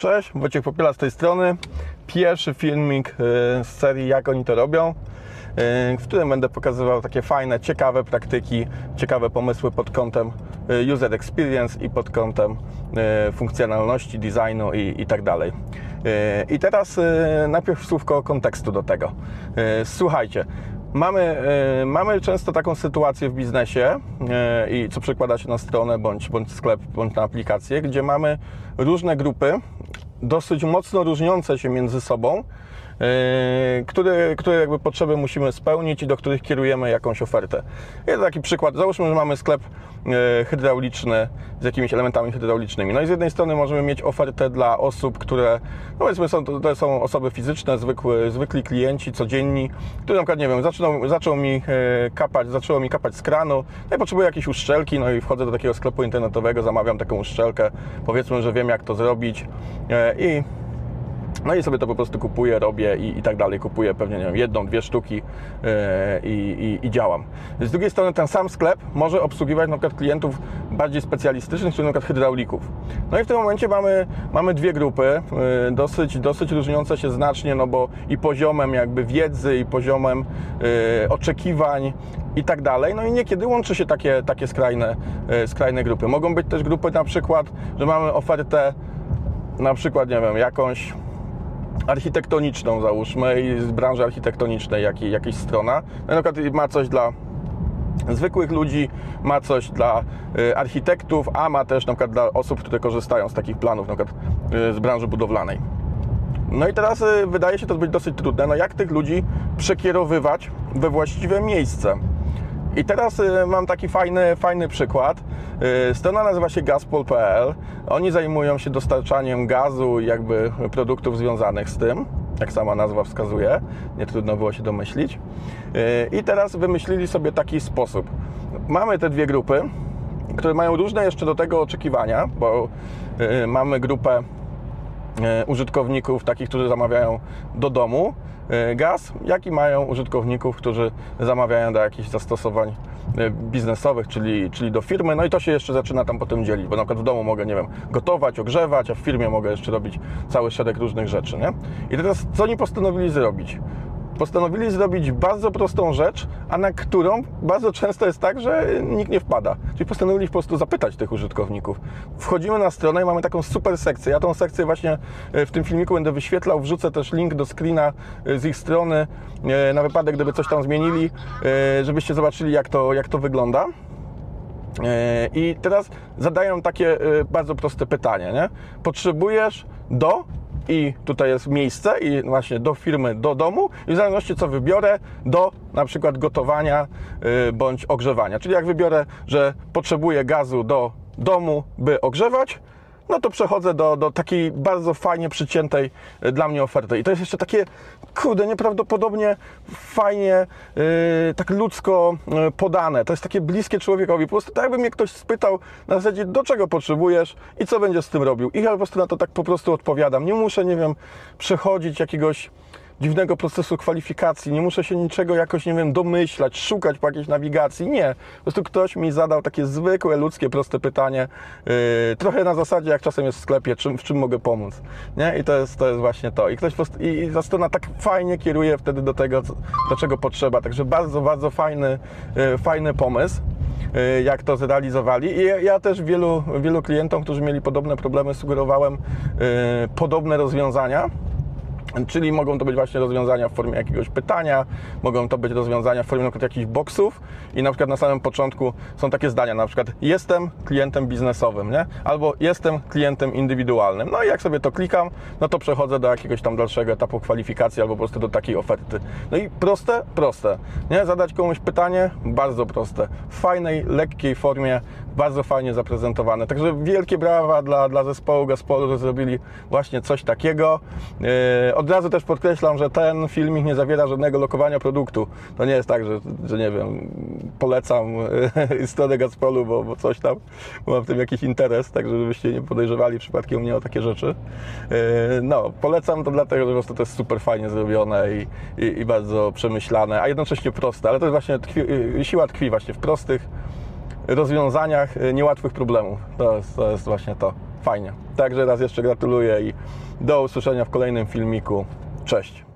Cześć, Wojciech Popiela z tej strony. Pierwszy filmik y, z serii Jak oni to robią, y, w którym będę pokazywał takie fajne, ciekawe praktyki, ciekawe pomysły pod kątem y, user experience i pod kątem funkcjonalności, designu i, i tak dalej. I teraz najpierw słówko kontekstu do tego. Słuchajcie, Mamy, mamy często taką sytuację w biznesie i co przekłada się na stronę bądź, bądź sklep, bądź na aplikację, gdzie mamy różne grupy dosyć mocno różniące się między sobą, które, które jakby potrzeby musimy spełnić i do których kierujemy jakąś ofertę. Jest taki przykład. Załóżmy, że mamy sklep yy, hydrauliczny z jakimiś elementami hydraulicznymi. No i z jednej strony możemy mieć ofertę dla osób, które, no powiedzmy, są, to są osoby fizyczne, zwykły, zwykli klienci, codzienni, którzy na przykład, nie wiem, zaczną, zaczął mi yy, kapać, zaczęło mi kapać z kranu, no i potrzebuję jakiejś uszczelki, no i wchodzę do takiego sklepu internetowego, zamawiam taką uszczelkę, powiedzmy, że wiem jak to zrobić i no i sobie to po prostu kupuję, robię i, i tak dalej. Kupuję pewnie nie wiem, jedną, dwie sztuki yy, i, i, działam. Z drugiej strony ten sam sklep może obsługiwać na przykład klientów bardziej specjalistycznych, czyli na przykład hydraulików. No i w tym momencie mamy, mamy dwie grupy, yy, dosyć, dosyć różniące się znacznie, no bo i poziomem jakby wiedzy, i poziomem yy, oczekiwań i tak dalej. No i niekiedy łączy się takie, takie skrajne, skrajne grupy. Mogą być też grupy na przykład, że mamy ofertę na przykład, nie wiem, jakąś architektoniczną załóżmy i z branży architektonicznej jak, jakaś strona, no na przykład ma coś dla zwykłych ludzi, ma coś dla y, architektów, a ma też na przykład dla osób, które korzystają z takich planów, na przykład y, z branży budowlanej. No i teraz y, wydaje się to być dosyć trudne, no jak tych ludzi przekierowywać we właściwe miejsce. I teraz y, mam taki fajny, fajny przykład. Y, strona nazywa się gazpol.pl. Oni zajmują się dostarczaniem gazu i jakby produktów związanych z tym, jak sama nazwa wskazuje. Nie trudno było się domyślić. Y, I teraz wymyślili sobie taki sposób. Mamy te dwie grupy, które mają różne jeszcze do tego oczekiwania, bo mamy grupę użytkowników, takich, którzy zamawiają do domu gaz, jak i mają użytkowników, którzy zamawiają do jakichś zastosowań e, biznesowych, czyli, czyli do firmy. No i to się jeszcze zaczyna tam potem dzielić, bo na przykład w domu mogę, nie wiem, gotować, ogrzewać, a w firmie mogę jeszcze robić cały szereg różnych rzeczy, nie? I teraz co oni postanowili zrobić? Postanowili zrobić bardzo prostą rzecz, a na którą bardzo często jest tak, że nikt nie wpada. Czyli postanowili po prostu zapytać tych użytkowników. Wchodzimy na stronę i mamy taką super sekcję. Ja tą sekcję właśnie e, w tym filmiku będę wyświetlał, wrzucę też link do screena e, z ich strony e, na wypadek, gdyby coś tam zmienili, żebyście zobaczyli jak to, jak to wygląda. I teraz zadają takie bardzo proste pytanie, nie? Potrzebujesz do i tutaj jest miejsce i właśnie do firmy, do domu i w zależności co wybiorę, do na przykład gotowania yy, bądź ogrzewania. Czyli jak wybiorę, że potrzebuję gazu do domu, by ogrzewać, no to przechodzę do, do takiej bardzo fajnie przyciętej e, dla mnie oferty. I to jest jeszcze takie, kurde, nieprawdopodobnie fajnie, yy, tak ludzko yy, podane. To jest takie bliskie człowiekowi. Po prostu tak jakby mnie ktoś spytał na zasadzie, do czego potrzebujesz i co będziesz z tym robił. I ja po prostu na to tak po prostu odpowiadam. Nie muszę, nie wiem, przechodzić jakiegoś dziwnego procesu kwalifikacji, nie muszę się niczego jakoś, nie wiem, domyślać, szukać po jakiejś nawigacji. Nie. Po prostu ktoś mi zadał takie zwykłe, ludzkie, proste pytanie, yy, trochę na zasadzie, jak czasem jest w sklepie, czym, w czym mogę pomóc. Nie? I to jest, to jest właśnie to. I ktoś prostu, i ta strona tak fajnie kieruje wtedy do tego, do czego potrzeba. Także bardzo, bardzo fajny, yy, fajny pomysł yy, jak to zrealizowali. I ja też wielu, wielu klientom, którzy mieli podobne problemy, sugerowałem yy, podobne rozwiązania. Czyli mogą to być właśnie rozwiązania w formie jakiegoś pytania, mogą to być rozwiązania w formie na przykład jakichś boksów i na przykład na samym początku są takie zdania, na przykład jestem klientem biznesowym, nie? Albo jestem klientem indywidualnym. No i jak sobie to klikam, no to przechodzę do jakiegoś tam dalszego etapu kwalifikacji albo po prostu do takiej oferty. No i proste, proste, nie? Zadać komuś pytanie, bardzo proste. W fajnej, lekkiej formie, bardzo fajnie zaprezentowane. Także wielkie brawa dla, dla zespołu Gaspolu, że zrobili właśnie coś takiego. Yy, od razu też podkreślam, że ten filmik nie zawiera żadnego lokowania produktu. To nie jest tak, że, że nie wiem, polecam stronę Gazpolu, bo, bo coś tam, bo mam w tym jakiś interes, tak żebyście nie podejrzewali przypadkiem mnie o takie rzeczy. Yy, no, polecam to dlatego, że po prostu to jest super fajnie zrobione i, i, i bardzo przemyślane, a jednocześnie proste, ale to jest właśnie tkwi, yy, siła tkwi właśnie w prostych rozwiązaniach niełatwych problemów. To jest, to jest właśnie to. Fajnie. Także raz jeszcze gratuluję i do usłyszenia w kolejnym filmiku. Cześć.